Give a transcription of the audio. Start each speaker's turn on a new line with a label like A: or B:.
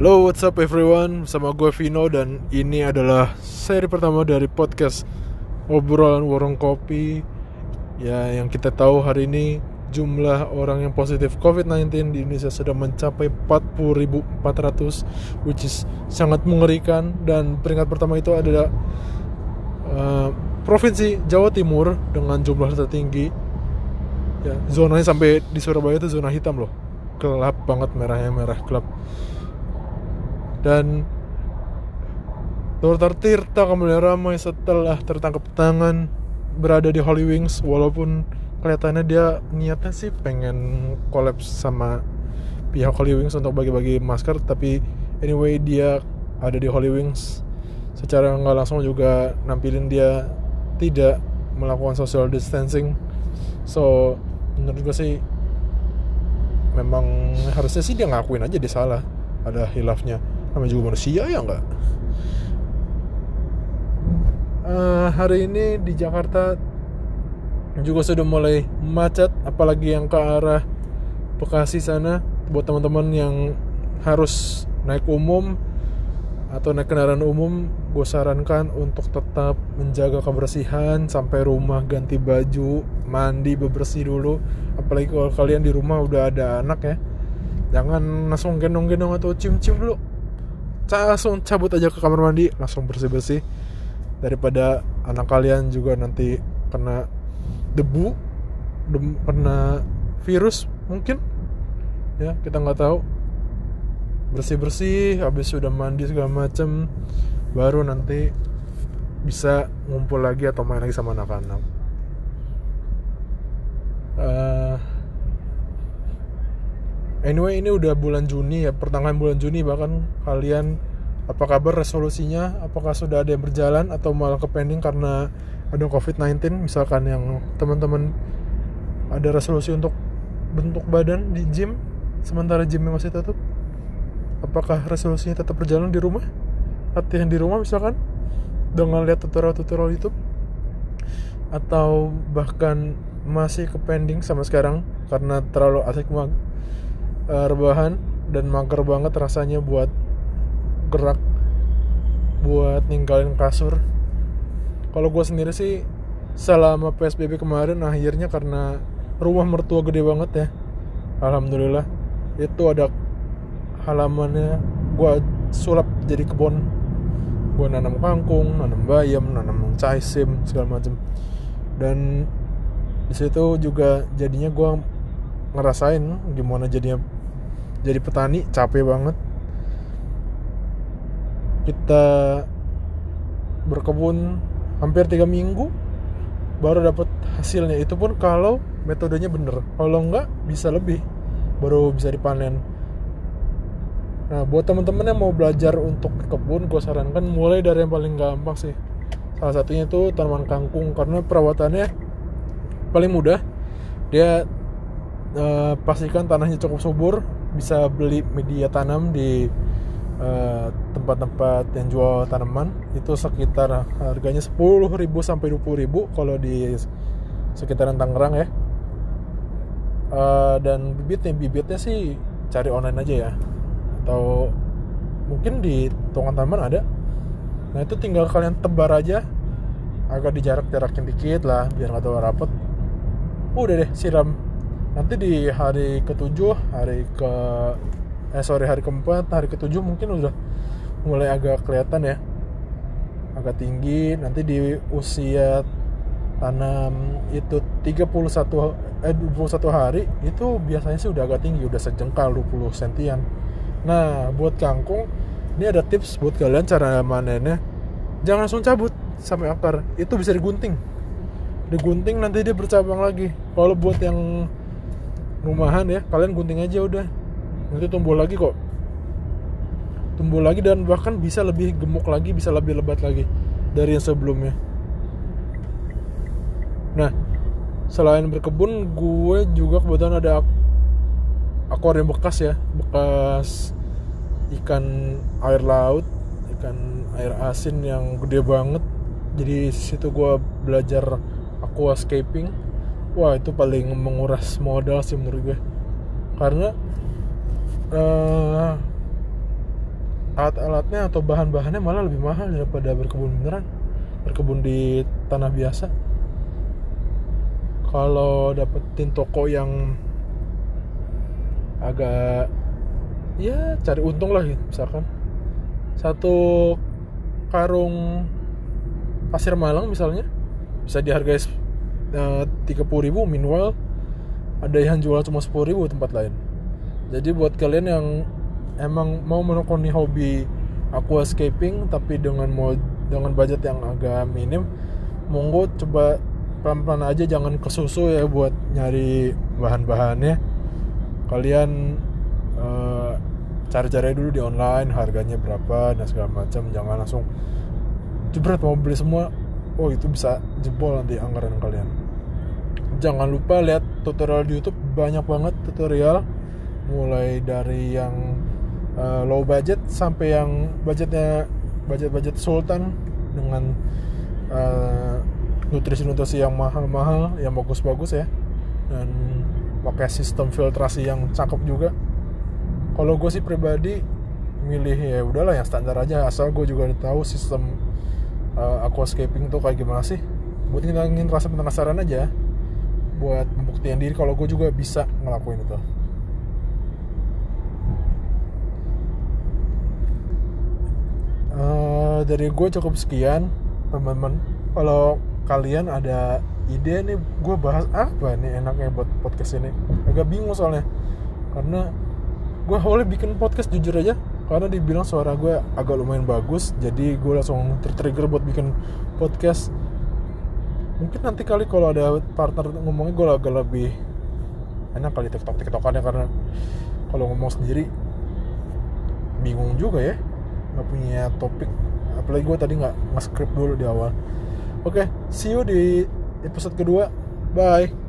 A: Hello, what's up everyone? Sama gue Vino dan ini adalah seri pertama dari podcast obrolan warung kopi. Ya, yang kita tahu hari ini jumlah orang yang positif COVID-19 di Indonesia sudah mencapai 40.400 which is sangat mengerikan dan peringkat pertama itu adalah uh, provinsi Jawa Timur dengan jumlah tertinggi. Ya, zonanya sampai di Surabaya itu zona hitam loh. Gelap banget merahnya merah gelap dan Dokter Tirta kembali ramai setelah tertangkap tangan berada di Holy Wings walaupun kelihatannya dia niatnya sih pengen kolaps sama pihak Holy Wings untuk bagi-bagi masker tapi anyway dia ada di Holy Wings. Secara nggak langsung juga nampilin dia tidak melakukan social distancing. So menurut gue sih memang harusnya sih dia ngakuin aja dia salah ada hilafnya namanya juga manusia ya nggak uh, hari ini di Jakarta juga sudah mulai macet apalagi yang ke arah Bekasi sana. Buat teman-teman yang harus naik umum atau naik kendaraan umum gue sarankan untuk tetap menjaga kebersihan sampai rumah ganti baju mandi bebersih dulu. Apalagi kalau kalian di rumah udah ada anak ya. Jangan langsung gendong-gendong atau cium-cium dulu langsung cabut aja ke kamar mandi langsung bersih bersih daripada anak kalian juga nanti kena debu dem, kena virus mungkin. Ya kita nggak tahu. Bersih bersih habis sudah mandi segala macem baru nanti bisa ngumpul lagi atau main lagi sama anak-anak. Uh, anyway ini udah bulan Juni ya pertengahan bulan Juni bahkan. Kalian apa kabar resolusinya? Apakah sudah ada yang berjalan atau malah ke pending karena ada COVID-19 misalkan yang teman-teman ada resolusi untuk bentuk badan di gym sementara gymnya masih tutup? Apakah resolusinya tetap berjalan di rumah? Latihan di rumah misalkan? Dengan lihat tutorial-tutorial YouTube? Atau bahkan masih ke pending sama sekarang karena terlalu asik uh, rebahan dan mager banget rasanya buat gerak buat ninggalin kasur. Kalau gue sendiri sih selama psbb kemarin akhirnya karena rumah mertua gede banget ya. Alhamdulillah itu ada halamannya gue sulap jadi kebun. Gue nanam kangkung nanam bayam nanam caisim segala macam dan di situ juga jadinya gue ngerasain gimana jadinya jadi petani capek banget. Kita berkebun hampir tiga minggu baru dapat hasilnya. Itu pun kalau metodenya bener. Kalau enggak bisa lebih baru bisa dipanen. Nah buat teman-teman yang mau belajar untuk kebun gue sarankan mulai dari yang paling gampang sih. Salah satunya itu tanaman kangkung karena perawatannya paling mudah. Dia uh, pastikan tanahnya cukup subur bisa beli media tanam di eh, tempat-tempat yang jual tanaman. Itu sekitar harganya 10.000 sampai 20.000 kalau di sekitaran Tangerang ya. Uh, dan bibitnya bibitnya sih cari online aja ya. Atau mungkin di tukang tanaman ada. Nah itu tinggal kalian tebar aja. Agak dijarak-jarakin dikit lah biar nggak terlalu rapet. Udah deh siram nanti di hari ketujuh hari ke eh sorry hari keempat hari ketujuh mungkin udah mulai agak kelihatan ya. Agak tinggi. Nanti di usia tanam itu 31 eh 21 hari itu biasanya sih udah agak tinggi udah sejengkal 20 sentian. Nah buat kangkung ini ada tips buat kalian cara manennya. Jangan langsung cabut sampai akar. Itu bisa digunting. Digunting nanti dia bercabang lagi. Kalau buat yang rumahan ya kalian gunting aja udah. Nanti tumbuh lagi kok. Tumbuh lagi dan bahkan bisa lebih gemuk lagi bisa lebih lebat lagi dari yang sebelumnya. Nah selain berkebun gue juga kebetulan ada akuarium bekas ya. Bekas ikan air laut ikan air asin yang gede banget. Jadi situ gue belajar aquascaping wah itu paling menguras modal sih menurut gue. Karena uh, alat-alatnya atau bahan-bahannya malah lebih mahal daripada berkebun beneran. Berkebun di tanah biasa. Kalau dapetin toko yang agak ya cari untung lah gitu misalkan. Satu karung pasir malang misalnya bisa dihargai tiga puluh ribu minimal ada yang jual cuma sepuluh ribu tempat lain. Jadi buat kalian yang emang mau menekuni hobi aquascaping tapi dengan mau dengan budget yang agak minim monggo coba pelan-pelan aja jangan kesusu ya buat nyari bahan-bahannya. Kalian uh, cari-cari dulu di online harganya berapa dan segala macam. Jangan langsung jebret mau beli semua oh itu bisa jebol nanti anggaran kalian jangan lupa lihat tutorial di YouTube. Banyak banget tutorial. Mulai dari yang uh, low budget sampai yang budgetnya budget-budget sultan dengan uh, nutrisi-nutrisi yang mahal-mahal yang bagus-bagus ya. Dan pakai sistem filtrasi yang cakep juga. Kalau gue sih pribadi milih ya udahlah yang standar aja. Asal gue juga tahu sistem uh, aquascaping tuh kayak gimana sih. Buat ngilangin rasa penasaran aja buat membuktikan diri kalau gue juga bisa ngelakuin itu. Uh, dari gue cukup sekian teman-teman. Kalau kalian ada ide nih gue bahas apa nih enaknya buat podcast ini? Agak bingung soalnya. Karena gue awalnya bikin podcast jujur aja. Karena dibilang suara gue agak lumayan bagus jadi gue langsung tertrigger buat bikin podcast mungkin nanti kali kalau ada partner ngomongnya gue agak lebih enak kali tiktok tiktokannya karena kalau ngomong sendiri bingung juga ya. Nggak punya topik. Apalagi gue tadi nggak nge-script dulu di awal. Oke okay, see you di episode kedua. Bye